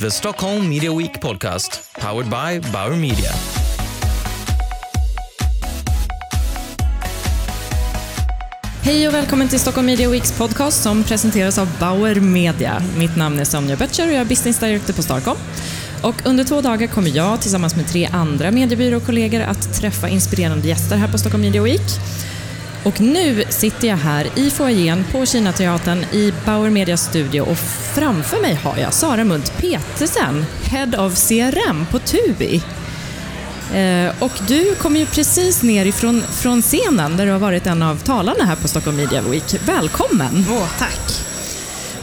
the Stockholm Media Week podcast, powered by Bauer Media. Hej och välkommen till Stockholm Media Weeks podcast som presenteras av Bauer Media. Mitt namn är Sonja Böttcher och jag är business director på Starcom. Och under två dagar kommer jag tillsammans med tre andra mediebyråkollegor att träffa inspirerande gäster här på Stockholm Media Week. Och nu sitter jag här i foajén på Kinateatern i Bauer Medias studio och framför mig har jag Sara Munt Petersen, Head of CRM på Tubi. Eh, och du kommer ju precis ner ifrån från scenen där du har varit en av talarna här på Stockholm Media Week. Välkommen! Åh, tack.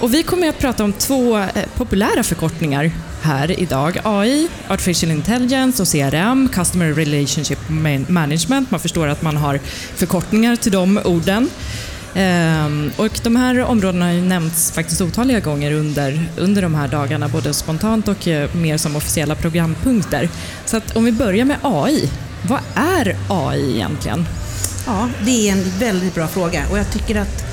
Och vi kommer att prata om två eh, populära förkortningar här idag. AI, Artificial Intelligence och CRM, Customer Relationship Management. Man förstår att man har förkortningar till de orden. Ehm, och de här områdena har ju nämnts faktiskt otaliga gånger under, under de här dagarna, både spontant och eh, mer som officiella programpunkter. Så att om vi börjar med AI. Vad är AI egentligen? Ja, det är en väldigt bra fråga och jag tycker att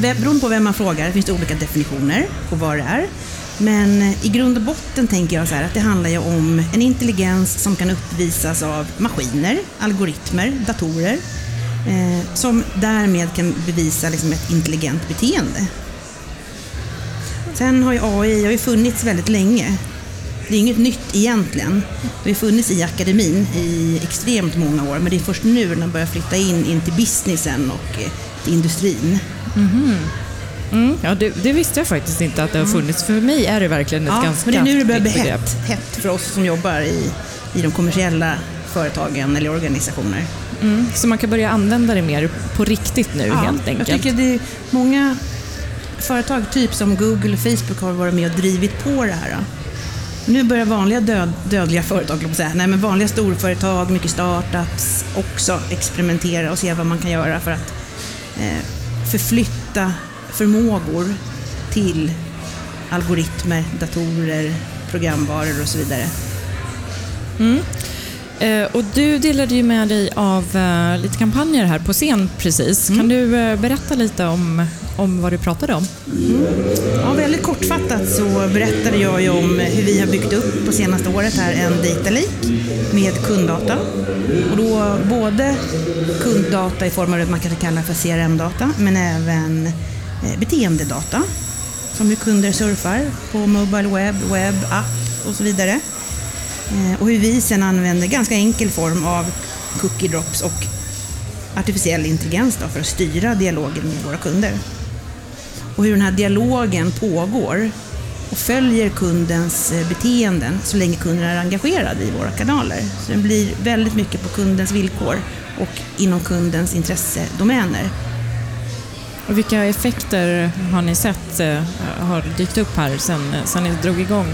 beroende på vem man frågar finns det olika definitioner på vad det är. Men eh, i grund och botten tänker jag så här att det handlar ju om en intelligens som kan uppvisas av maskiner, algoritmer, datorer eh, som därmed kan bevisa liksom ett intelligent beteende. Sen har ju AI har ju funnits väldigt länge. Det är inget nytt egentligen. Det har funnits i akademin i extremt många år, men det är först nu när den börjar flytta in, in till businessen och eh, till industrin. Mm, ja, det, det visste jag faktiskt inte att det har funnits. För mig är det verkligen ett Ja, ganska men det är nu det börjar bli hett, hett för oss som jobbar i, i de kommersiella företagen eller organisationer. Mm, så man kan börja använda det mer på riktigt nu helt enkelt. Jag tycker det är många företag, typ som Google och Facebook, har varit med och drivit på det här. Nu börjar vanliga död, dödliga företag, säga, nej men vanliga storföretag, mycket startups, också experimentera och se vad man kan göra för att eh, förflytta förmågor till algoritmer, datorer, programvaror och så vidare. Eh, och du delade ju med dig av eh, lite kampanjer här på scen precis. Kan du eh, berätta lite om, om vad du pratade om? Mm. Ja, väldigt kortfattat så berättade jag ju om hur vi har byggt upp på senaste året här en data lake med kunddata. Och då både kunddata i form av det man kanske kallar för CRM-data, men även eh, beteendedata. Som hur kunder surfar på mobile web, webb, app och så vidare. Eh, och hur vi sen använder ganska enkel form av cookie drops och artificiell intelligens då för att styra dialogen med våra kunder och hur den här dialogen pågår och följer kundens eh, beteenden så länge kunden är engagerad i våra kanaler. Så den blir väldigt mycket på kundens villkor och inom kundens intressedomäner. Och vilka effekter har ni sett eh, har dykt upp här sen, sen ni drog igång?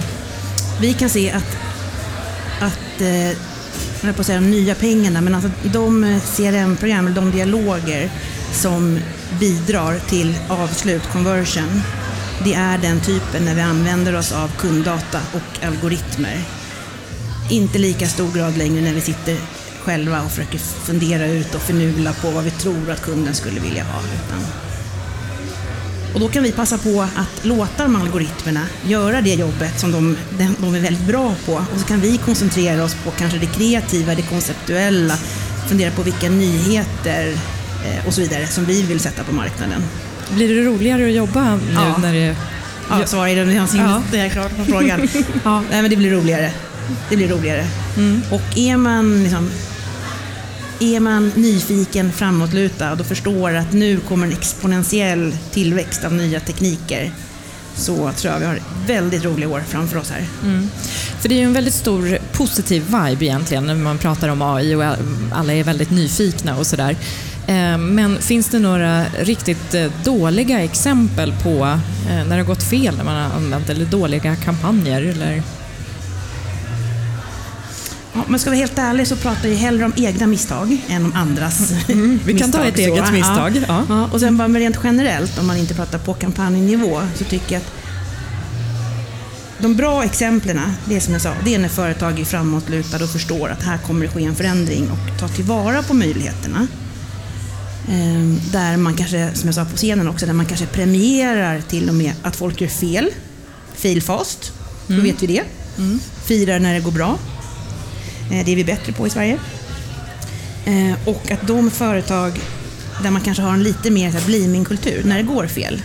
Vi kan se att, att eh, jag på att säga de nya pengarna, men alltså de CRM-program, de dialoger som bidrar till avslut, conversion, det är den typen när vi använder oss av kunddata och algoritmer. Inte lika stor grad längre när vi sitter själva och försöker fundera ut och förnula på vad vi tror att kunden skulle vilja ha. Utan och då kan vi passa på att låta de algoritmerna göra det jobbet som de, de är väldigt bra på. Och så kan vi koncentrera oss på kanske det kreativa, det konceptuella, fundera på vilka nyheter och så vidare som vi vill sätta på marknaden. Blir det roligare att jobba nu Ja. när det... Ja, svar är det, Ja. det är klart på frågan. ja, nej, men det blir roligare. Det blir roligare. Och är man, liksom, är man nyfiken, framåtlutad och förstår att nu kommer en exponentiell tillväxt av nya tekniker så tror jag vi har väldigt roliga år framför oss här. För det är ju en väldigt stor positiv vibe egentligen när man pratar om AI och alla är väldigt nyfikna och sådär. Eh, Men finns det några riktigt eh, dåliga exempel på eh, när det har gått fel när man har använt eller dåliga kampanjer? Eller? Ja, men ska vi vara helt ärlig så pratar jag hellre om egna misstag än om andras Mm, vi kan ta ett så. eget misstag, ja. Ja, och sen bara rent generellt, om man inte pratar på kampanjnivå, så tycker jag att de bra exemplen, det är som jag sa, det är när företag är framåtlutade och förstår att här kommer det ske en förändring och tar tillvara på möjligheterna. Ehm, Där man kanske, som jag sa på scenen också, där man kanske premierar till och med att folk gör fel, fail fast, Då vet vi det. Firar när det går bra. Eh, Det är vi bättre på i Sverige. Eh, Och att de företag där man kanske har en lite mer så här blaming-kultur, när det går fel.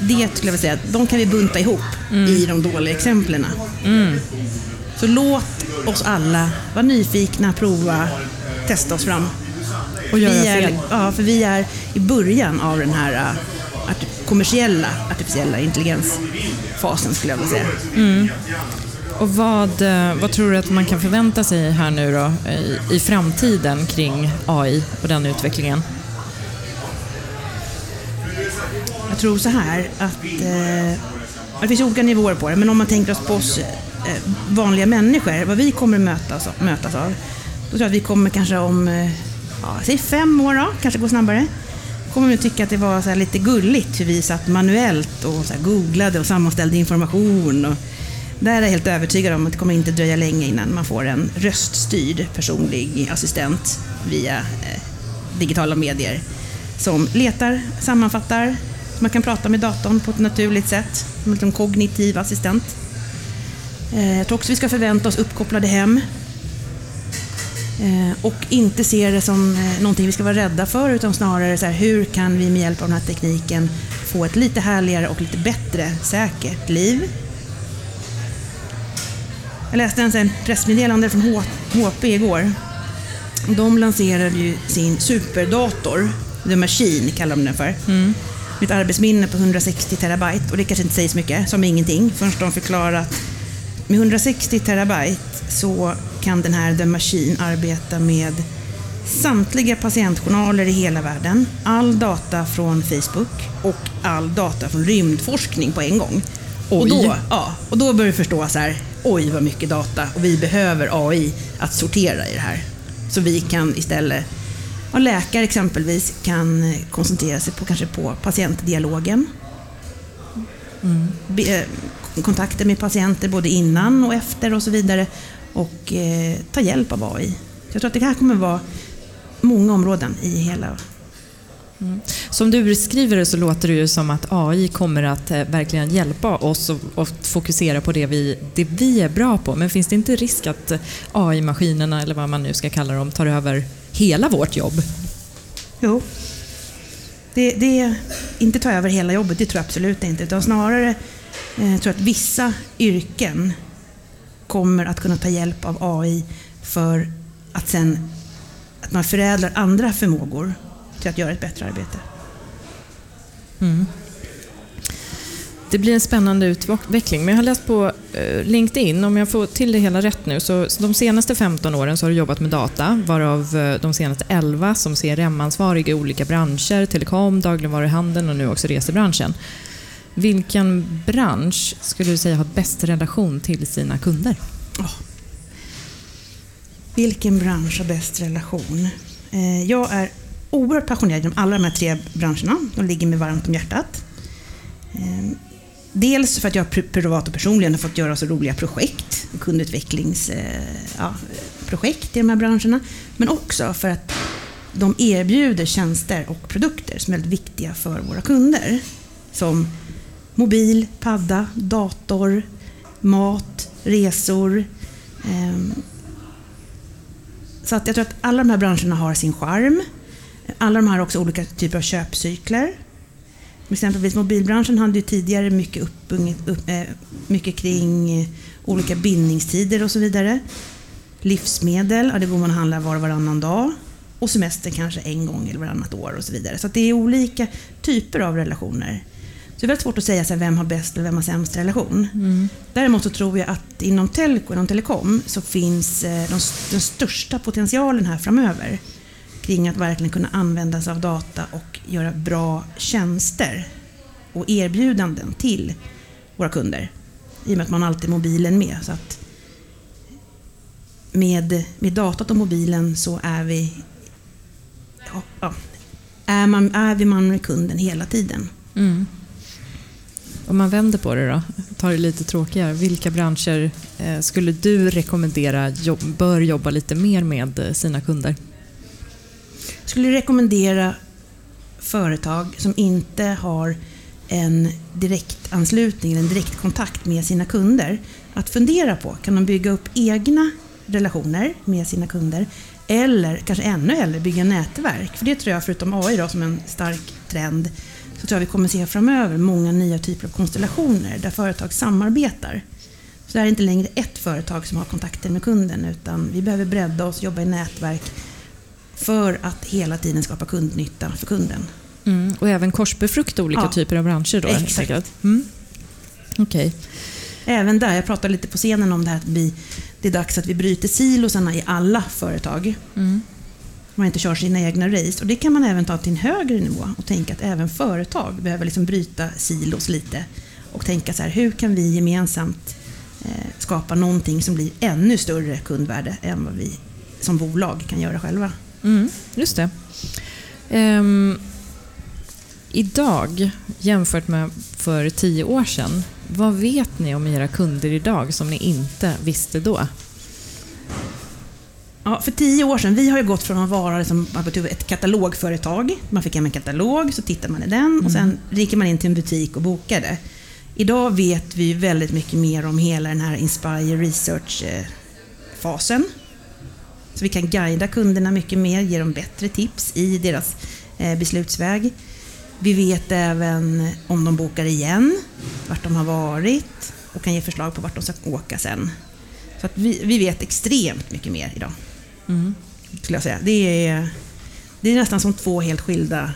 Det skulle jag vilja säga, de kan vi bunta ihop i de dåliga exemplen. Så låt oss alla vara nyfikna, prova, testa oss fram. Och göra vi är, fel. Ja, för vi är i början av den här äh, kommersiella artificiella intelligensfasen skulle jag vilja säga. Och vad, eh, vad tror du att man kan förvänta sig här nu då i, i framtiden kring AI och den utvecklingen? Jag tror så här att eh, det finns olika nivåer på det, men om man tänker oss på oss eh, vanliga människor, vad vi kommer mötas, mötas av, då tror jag att vi kommer kanske om, eh, ja, säg fem år då, kanske går snabbare, kommer vi tycka att det var så här lite gulligt hur vi satt manuellt och så här googlade och sammanställde information. Och där är jag helt övertygad om att det kommer inte dröja länge innan man får en röststyrd personlig assistent via eh, digitala medier som letar, sammanfattar, så man kan prata med datorn på ett naturligt sätt, som en kognitiv assistent. Eh, jag tror också vi ska förvänta oss uppkopplade hem och inte se det som eh, någonting vi ska vara rädda för utan snarare så här, hur kan vi med hjälp av den här tekniken få ett lite härligare och lite bättre säkert liv. Jag läste en pressmeddelande från HP igår. De lanserade ju sin superdator, The Machine kallar de den för. Med ett arbetsminne på 160 terabyte och det kanske inte säger så mycket, som ingenting, förrän de förklarar att med 160 terabyte så kan den här The Machine arbeta med samtliga patientjournaler i hela världen, all data från Facebook och all data från rymdforskning på en gång. Och Oj. då, ja, och då börjar vi förstå så här, oj vad mycket data och vi behöver AI att sortera i det här. Så vi kan istället, ja, läkare exempelvis kan eh, koncentrera sig på, kanske på patientdialogen. Be, eh, kontakter med patienter både innan och efter och så vidare. Och eh, ta hjälp av AI. Så jag tror att det här kommer vara många områden i hela... Som du beskriver det så låter det ju som att AI kommer att eh, verkligen hjälpa oss och, fokusera på det vi, det vi är bra på. Men finns det inte risk att AI-maskinerna, eller vad man nu ska kalla dem, tar över hela vårt jobb? Jo. Det, det inte ta över hela jobbet, det tror jag absolut inte. Utan snarare eh, tror jag att vissa yrken kommer att kunna ta hjälp av AI för att sen att man förädlar andra förmågor till att göra ett bättre arbete. Mm. Det blir en spännande utveckling. Men jag har läst på eh, LinkedIn, om jag får till det hela rätt nu, så så de senaste 15 åren så har du jobbat med data, varav eh, de senaste 11 som CRM-ansvarig i olika branscher, telekom, dagligvaruhandeln och nu också resebranschen. Vilken bransch skulle du säga har bäst relation till sina kunder? Vilken bransch har bäst relation? Eh, Jag är oerhört passionerad inom alla de här tre branscherna. De ligger mig varmt om hjärtat. Eh, Dels för att jag privat och personligen har fått göra så roliga projekt, kundutvecklingsprojekt eh, ja, i de här branscherna. Men också för att de erbjuder tjänster och produkter som är väldigt viktiga för våra kunder. Som mobil, padda, dator, mat, resor. Ehm, så att jag tror att alla de här branscherna har sin charm. Alla de här har också olika typer av köpcykler. Exempelvis mobilbranschen hade ju tidigare mycket, upp, upp, eh, mycket kring olika bindningstider och så vidare. Livsmedel, ja, det går man och handlar var och varannan dag. Och semester kanske en gång eller varannat år och så vidare. Så att det är olika typer av relationer. Så det är väldigt svårt att säga så här, vem har bäst eller vem har sämst relation. Däremot så tror jag att inom telco, inom telekom, så finns eh, de, den största potentialen här framöver kring att verkligen kunna använda sig av data och göra bra tjänster och erbjudanden till våra kunder. I och med att man alltid har mobilen med. Så att med, med datat och mobilen så är vi ja, ja, är, man, är vi man med kunden hela tiden. Om man vänder på det då, tar det lite tråkigare. Vilka branscher eh, skulle du rekommendera jobb, bör jobba lite mer med eh, sina kunder? Jag skulle rekommendera företag som inte har en direktanslutning, en direktkontakt med sina kunder. Att fundera på, kan de bygga upp egna relationer med sina kunder? Eller kanske ännu hellre bygga nätverk. För det tror jag, förutom AI då, som en stark trend, så tror jag vi kommer se framöver många nya typer av konstellationer där företag samarbetar. Så det är inte längre ett företag som har kontakten med kunden utan vi behöver bredda oss, jobba i nätverk för att hela tiden skapa kundnytta för kunden. Mm. Och även korsbefrukta olika Ja. typer av branscher då? Exakt. Mm. Okej. Även där, jag pratade lite på scenen om det här att vi, det är dags att vi bryter silosarna i alla företag. Mm. Man inte kör sina egna race. Och det kan man även ta till en högre nivå och tänka att även företag behöver liksom bryta silos lite. Och tänka så här, hur kan vi gemensamt eh, skapa någonting som blir ännu större kundvärde än vad vi som bolag kan göra själva. Mm, just det. Ehm, idag, jämfört med för tio år sedan, vad vet ni om era kunder idag som ni inte visste då? För tio år sedan, vi har ju gått från att vara liksom, ett katalogföretag. Man fick hem en katalog, så tittar man i den och sen gick man in till en butik och bokade. Idag vet vi väldigt mycket mer om hela den här Inspire Research-fasen. Så vi kan guida kunderna mycket mer, ge dem bättre tips i deras eh, beslutsväg. Vi vet även om de bokar igen, vart de har varit och kan ge förslag på vart de ska åka sen. Så att vi, vi vet extremt mycket mer idag Mm. skulle jag säga. Det är, det är nästan som två helt skilda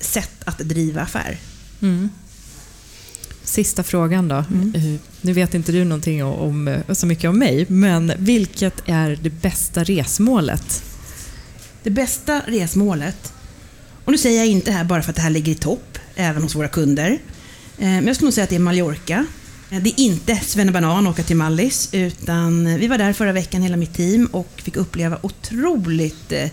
sätt att driva affär. Mm. Sista frågan då. Mm. Nu vet inte du någonting om, om, eh, så mycket om mig, men vilket är det bästa resmålet? Det bästa resmålet, och nu säger jag inte här bara för att det här ligger i topp, även hos våra kunder, eh, men jag skulle nog säga att det är Mallorca. Eh, Det är inte Svennebanan åka till Mallis, utan vi var där förra veckan, hela mitt team, och fick uppleva otroligt eh,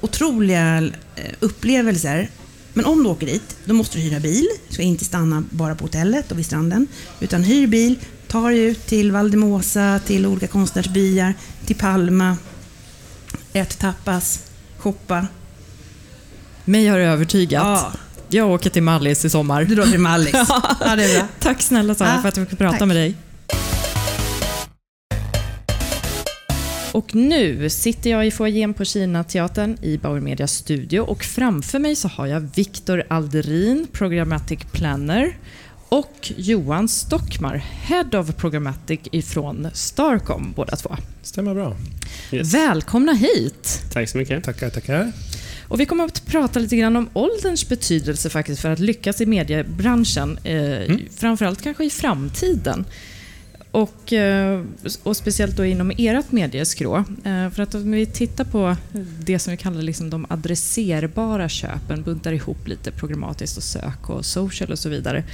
otroliga eh, upplevelser. Men om du åker dit, då måste du hyra bil. Du ska inte stanna bara på hotellet och vid stranden. Utan hyr bil, tar dig ut till Valdemosa, till olika konstnärsbyar, till Palma. Ät tapas, shoppa. Mig har övertygat. Ja, Jag åker till Mallis i sommar. du drar till Mallis. ja, det är bra. Tack snälla Sara Ja, för att jag fick prata tack. med dig. Och nu sitter jag i foajén på Kina-teatern i Bauer Medias studio och framför mig så har jag Viktor Alderin, Programmatic Planner och Johan Stockmar, Head of Programmatic ifrån Starcom båda två. Stämmer bra. Yes. Välkomna hit! Tack så mycket. Tackar, tackar. Och vi kommer att prata lite grann om ålderns betydelse faktiskt för att lyckas i mediebranschen. Eh, Framförallt kanske i framtiden. Och, eh, och speciellt då inom ert medieskrå. Eh, för att om vi tittar på det som vi kallar liksom de adresserbara köpen, buntar ihop lite programmatiskt och sök och social och så vidare.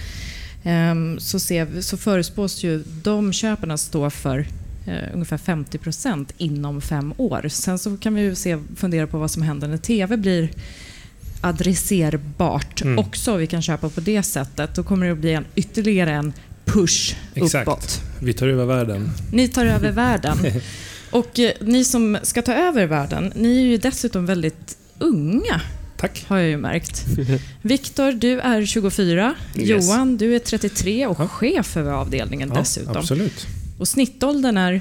Eh, så, ser, så förespås ju de köpen att stå för eh, ungefär 50 procent inom fem år. Sen så kan vi ju se, fundera på vad som händer när TV blir adresserbart Mm. också. Vi kan köpa på det sättet. Då kommer det att bli en, ytterligare en push Exakt. uppåt. Vi tar över världen. Ni tar över världen. Och eh, ni som ska ta över världen, ni är ju dessutom väldigt unga, Tack. har jag ju märkt. Viktor, du är 24. Yes. Johan, du är 33 och Ja. chef över avdelningen Ja, dessutom. absolut. Och snittåldern är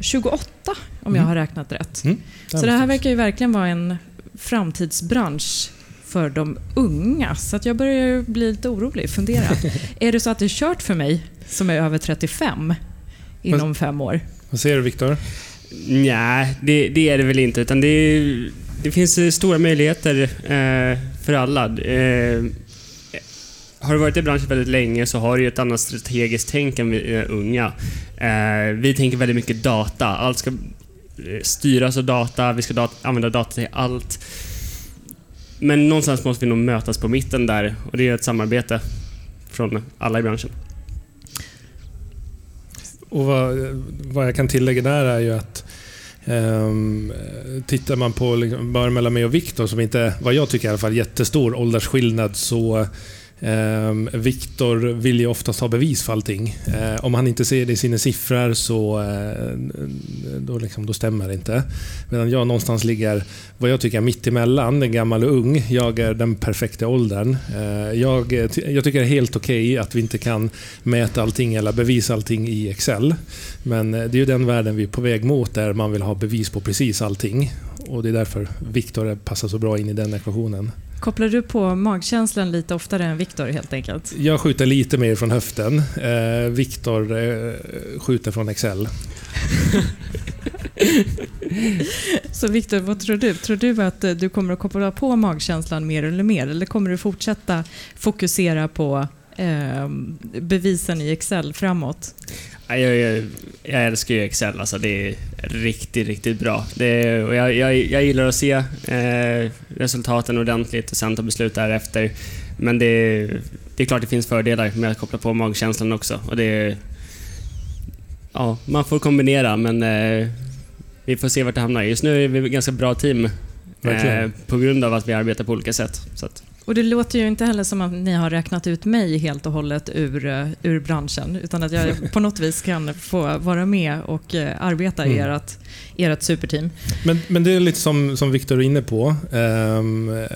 28, om jag Mm. har räknat rätt. Mm. Så det här verkar ju verkligen vara en framtidsbransch för de unga. Så att jag börjar ju bli lite orolig, fundera. är det så att det är kört för mig som är över 35 inom fem år? Vad säger du Viktor? Nej, det, det är det väl inte. Utan det, det finns stora möjligheter eh, för alla. Eh, har du varit i branschen väldigt länge så har du ett annat strategiskt tänk än vi är unga. Eh, vi tänker väldigt mycket data. Allt ska eh, styras av data. Vi ska dat- använda data till allt. Men någonstans måste vi nog mötas på mitten där och det är ett samarbete från alla i branschen. Och vad, vad jag kan tillägga där är ju att Um, tittar man på, liksom, bara mellan mig och Viktor, som inte, vad jag tycker i alla fall, jättestor åldersskillnad, så Ehm, Viktor vill ju oftast ha bevis för allting. Eh, om han inte ser det i sina siffror så eh, då, liksom, då stämmer det inte. Medan jag någonstans ligger, vad jag tycker är mitt emellan, gammal och ung. Jag är den perfekta åldern. Eh, jag, jag tycker det är helt okej okay att vi inte kan mäta allting eller bevisa allting i Excel. Men det är ju den världen vi är på väg mot där man vill ha bevis på precis allting. Och det är därför Viktor passar så bra in i den ekvationen. Kopplar du på magkänslan lite oftare än Viktor helt enkelt? Jag skjuter lite mer från höften. Eh, Viktor eh, skjuter från Excel. Så Viktor, vad tror du? Tror du att du kommer att koppla på magkänslan mer eller mer? Eller kommer du fortsätta fokusera på eh, bevisen i Excel framåt? Jag, jag, jag älskar ju Excel, alltså det är riktigt, riktigt bra. Det, och jag, jag, jag gillar att se eh, resultaten ordentligt och sen ta beslut därefter. Men det, det är klart det finns fördelar med att koppla på magkänslan också. Och det, ja, man får kombinera, men eh, vi får se vart det hamnar. Just nu är vi ett ganska bra team eh, på grund av att vi arbetar på olika sätt. Så att, och det låter ju inte heller som att ni har räknat ut mig helt och hållet ur, eh, ur branschen, utan att jag på något vis kan få vara med och eh, arbeta i mm. ert, ert superteam. Men, men det är lite som, som Viktor är inne på. Um,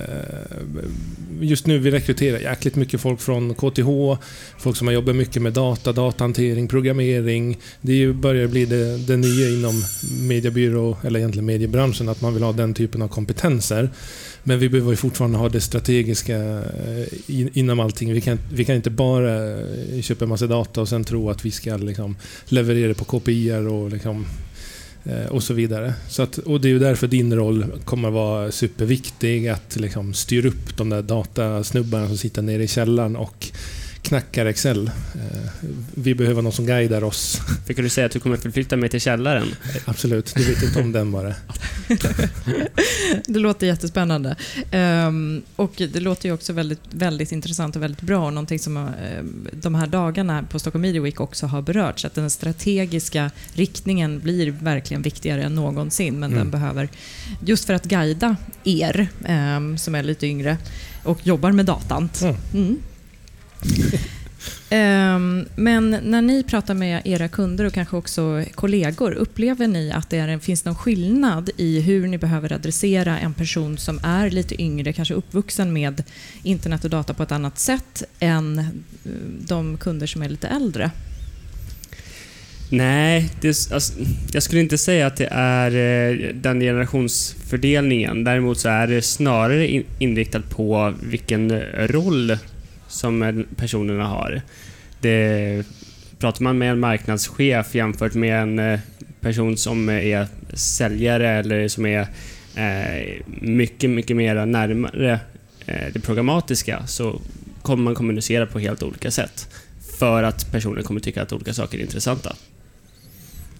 just nu vi rekryterar jäkligt mycket folk från KTH, folk som har jobbat mycket med data, datahantering, programmering. Det börjar bli det, det nya inom mediebyrå, eller egentligen mediebranschen, att man vill ha den typen av kompetenser. Men vi behöver fortfarande ha det strategiska eh, inom allting. Vi kan, vi kan inte bara eh, köpa en massa data och sen tro att vi ska liksom leverera på KPI och, liksom, eh, och så vidare. Så att, och det är ju därför din roll kommer att vara superviktig. Att liksom styra upp de där datasnubbarna som sitter nere i källaren och knackar Excel. Eh, vi behöver någon som guidar oss. Fick du säga att du kommer förflytta mig till källaren? Absolut, du vet inte om den bara. det låter jättespännande. Um, och det låter ju också väldigt, väldigt intressant och väldigt bra. Någonting som uh, de här dagarna på Stockholm Media Week också har berörts. Att den strategiska riktningen blir verkligen viktigare än någonsin. Men mm. den behöver, just för att guida er um, som är lite yngre och jobbar med datan. Mm. Um, men när ni pratar med era kunder och kanske också kollegor, upplever ni att det är, finns någon skillnad i hur ni behöver adressera en person som är lite yngre, kanske uppvuxen med internet och data på ett annat sätt än eh, de kunder som är lite äldre? Nej, det, alltså, jag skulle inte säga att det är eh, den generationsfördelningen. Däremot så är det snarare inriktat på vilken roll som personerna har. Det, pratar man med en marknadschef jämfört med en eh, person som eh, är säljare eller som är eh, mycket, mycket mer närmare eh, det programmatiska så kommer man kommunicera på helt olika sätt. För att personen kommer tycka att olika saker är intressanta.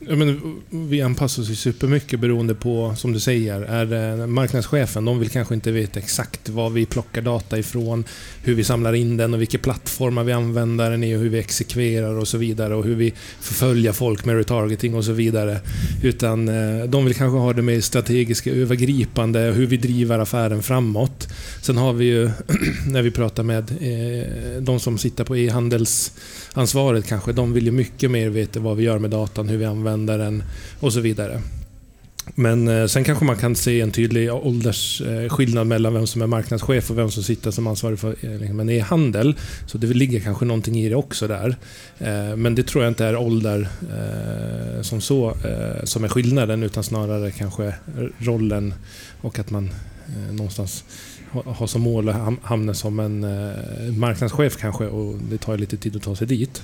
Men vi anpassar oss supermycket beroende på, som du säger, är marknadschefen, de vill kanske inte veta exakt var vi plockar data ifrån, hur vi samlar in den och vilka plattformar vi använder den i och hur vi exekverar och så vidare och hur vi förföljer folk med retargeting och så vidare. Utan eh, de vill kanske ha det mer strategiska, övergripande, hur vi driver affären framåt. Sen har vi ju, när vi pratar med eh, de som sitter på e-handelsansvaret kanske, de vill ju mycket mer veta vad vi gör med datan, hur vi använder användaren och så vidare. Men eh, sen kanske man kan se en tydlig åldersskillnad eh, mellan vem som är marknadschef och vem som sitter som ansvarig för eh, liksom en e-handel. Så det ligger kanske någonting i det också där. Men det tror jag inte är ålder som så som är skillnaden utan snarare kanske rollen och att man någonstans har som mål att hamna som en marknadschef kanske och det tar lite tid att ta sig dit.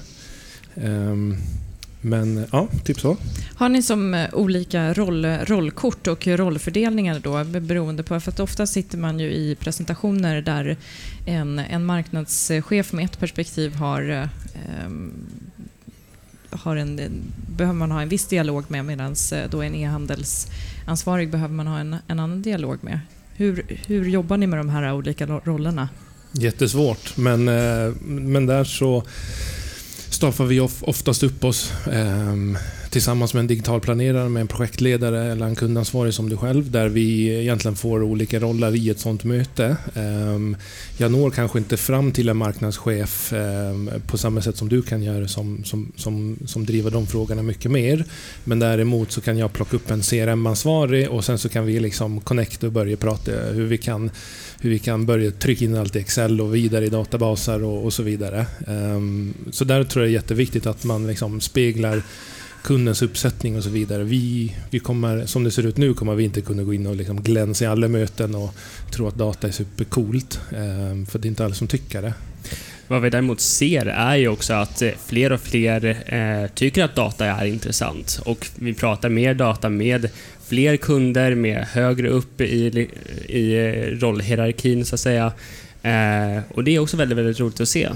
Ehm, men ja, typ så. Har ni som eh, olika roll, rollkort och rollfördelningar då beroende på, för att ofta sitter man ju i presentationer där en, en marknadschef med ett perspektiv har um, har en, behöver man ha en viss dialog med medan eh, då en e-handelsansvarig behöver man ha en, en annan dialog med. Hur, hur jobbar ni med de här olika rollerna? Jättesvårt, men, eh, men där så staffar vi oftast upp oss. Ehm, Tillsammans med en digital planerare, med en projektledare eller en kundansvarig som du själv, där vi egentligen får olika roller i ett sådant möte. Ehm, jag når kanske inte fram till en marknadschef ehm, på samma sätt som du kan göra som, som, som, som driver de frågorna mycket mer. Men däremot så kan jag plocka upp en CRM-ansvarig och sen så kan vi liksom connecta och börja prata hur vi kan hur vi kan börja trycka in allt i Excel och vidare i databaser och, och så vidare. Um, så där tror jag det är jätteviktigt att man liksom speglar kundens uppsättning och så vidare. Vi, vi kommer, som det ser ut nu kommer vi inte kunna gå in och liksom glänsa i alla möten och tro att data är supercoolt. Ehm, för det är inte alla som tycker det. Vad vi däremot ser är ju också att eh, fler och fler eh, tycker att data är intressant och vi pratar mer data med fler kunder, med högre upp i, i eh, rollhierarkin så att säga. Och det är också väldigt, väldigt roligt att se.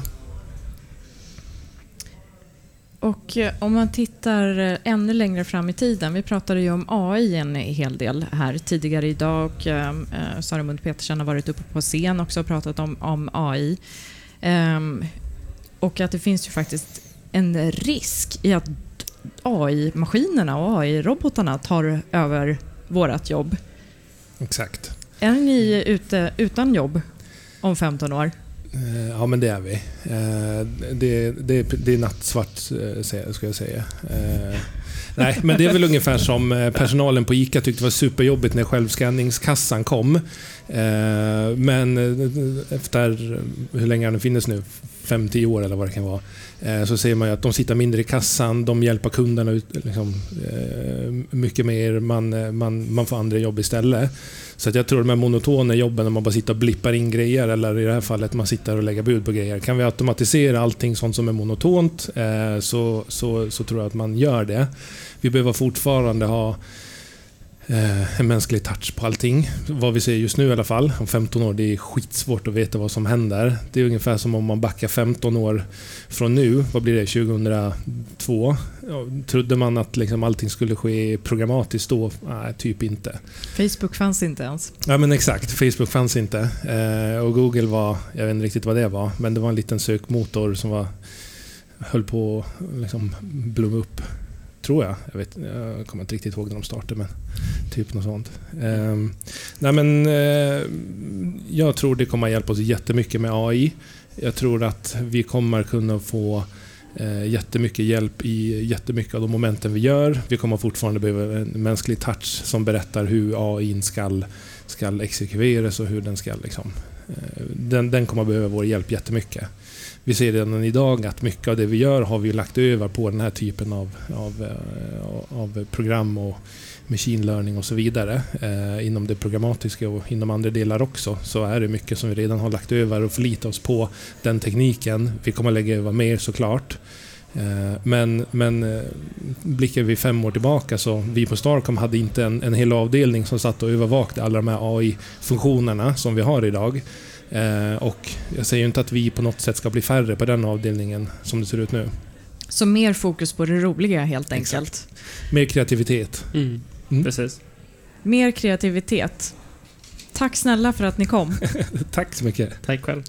Och eh, om man tittar eh, ännu längre fram i tiden. Vi pratade ju om AI en hel del här tidigare idag och eh, Sara Mund Petersen har varit uppe på scen också och pratat om, om AI. Um, och att det finns ju faktiskt en risk i att AI-maskinerna och AI-robotarna tar över vårt jobb. Exakt. Är ni ute utan jobb om 15 år? Eh, ja, men det är vi. Det, det, det är nattsvart, eh, ska jag säga. Nej, men det är väl ungefär som personalen på ICA tyckte var superjobbigt när självskanningskassan kom. Men efter, hur länge den finns nu, 5-10 år eller vad det kan vara, eh, så ser man ju att de sitter mindre i kassan, de hjälper kunderna liksom, eh, mycket mer, man, eh, man, man får andra jobb istället. Så att jag tror de här monotona jobben när man bara sitter och blippar in grejer, eller i det här fallet man sitter och lägger bud på grejer. Kan vi automatisera allting sånt som är monotont så, så, så tror jag att man gör det. Vi behöver fortfarande ha eh, en mänsklig touch på allting. Vad vi ser just nu i alla fall, om 15 år, det är skitsvårt att veta vad som händer. Det är ungefär som om man backar 15 år från nu, vad blir det, 2002? Ja, trodde man att liksom allting skulle ske programmatiskt då? Nej, typ inte. Facebook fanns inte ens. Ja men exakt, Facebook fanns inte. Eh, och Google var, jag vet inte riktigt vad det var, men det var en liten sökmotor som var, höll på att liksom blomma upp. Tror jag. Jag, vet, jag kommer inte riktigt ihåg när de startade, men typ något sånt. Um, nej men, uh, jag tror det kommer att hjälpa oss jättemycket med AI. Jag tror att vi kommer kunna få uh, jättemycket hjälp i jättemycket av de momenten vi gör. Vi kommer fortfarande behöva en mänsklig touch som berättar hur AI ska, ska exekveras och hur den ska... Liksom, uh, den, den kommer behöva vår hjälp jättemycket vi ser redan idag att mycket av det vi gör har vi lagt över på den här typen av, av, eh, av program och machine learning och så vidare. Eh, inom det programmatiska och inom andra delar också så är det mycket som vi redan har lagt över och förlitat oss på den tekniken. Vi kommer lägga över mer såklart. Eh, men, men eh, blickar vi fem år tillbaka så vi på Starcom hade inte en, en hel avdelning som satt och övervakade alla de här AI-funktionerna som vi har idag. Eh, och jag säger inte att vi på något sätt ska bli färre på den avdelningen som det ser ut nu. Så mer fokus på det roliga helt enkelt? Exakt. Mer kreativitet. Mm. Mm. Precis. Mer kreativitet. Tack snälla för att ni kom. Tack så mycket. Tack själv.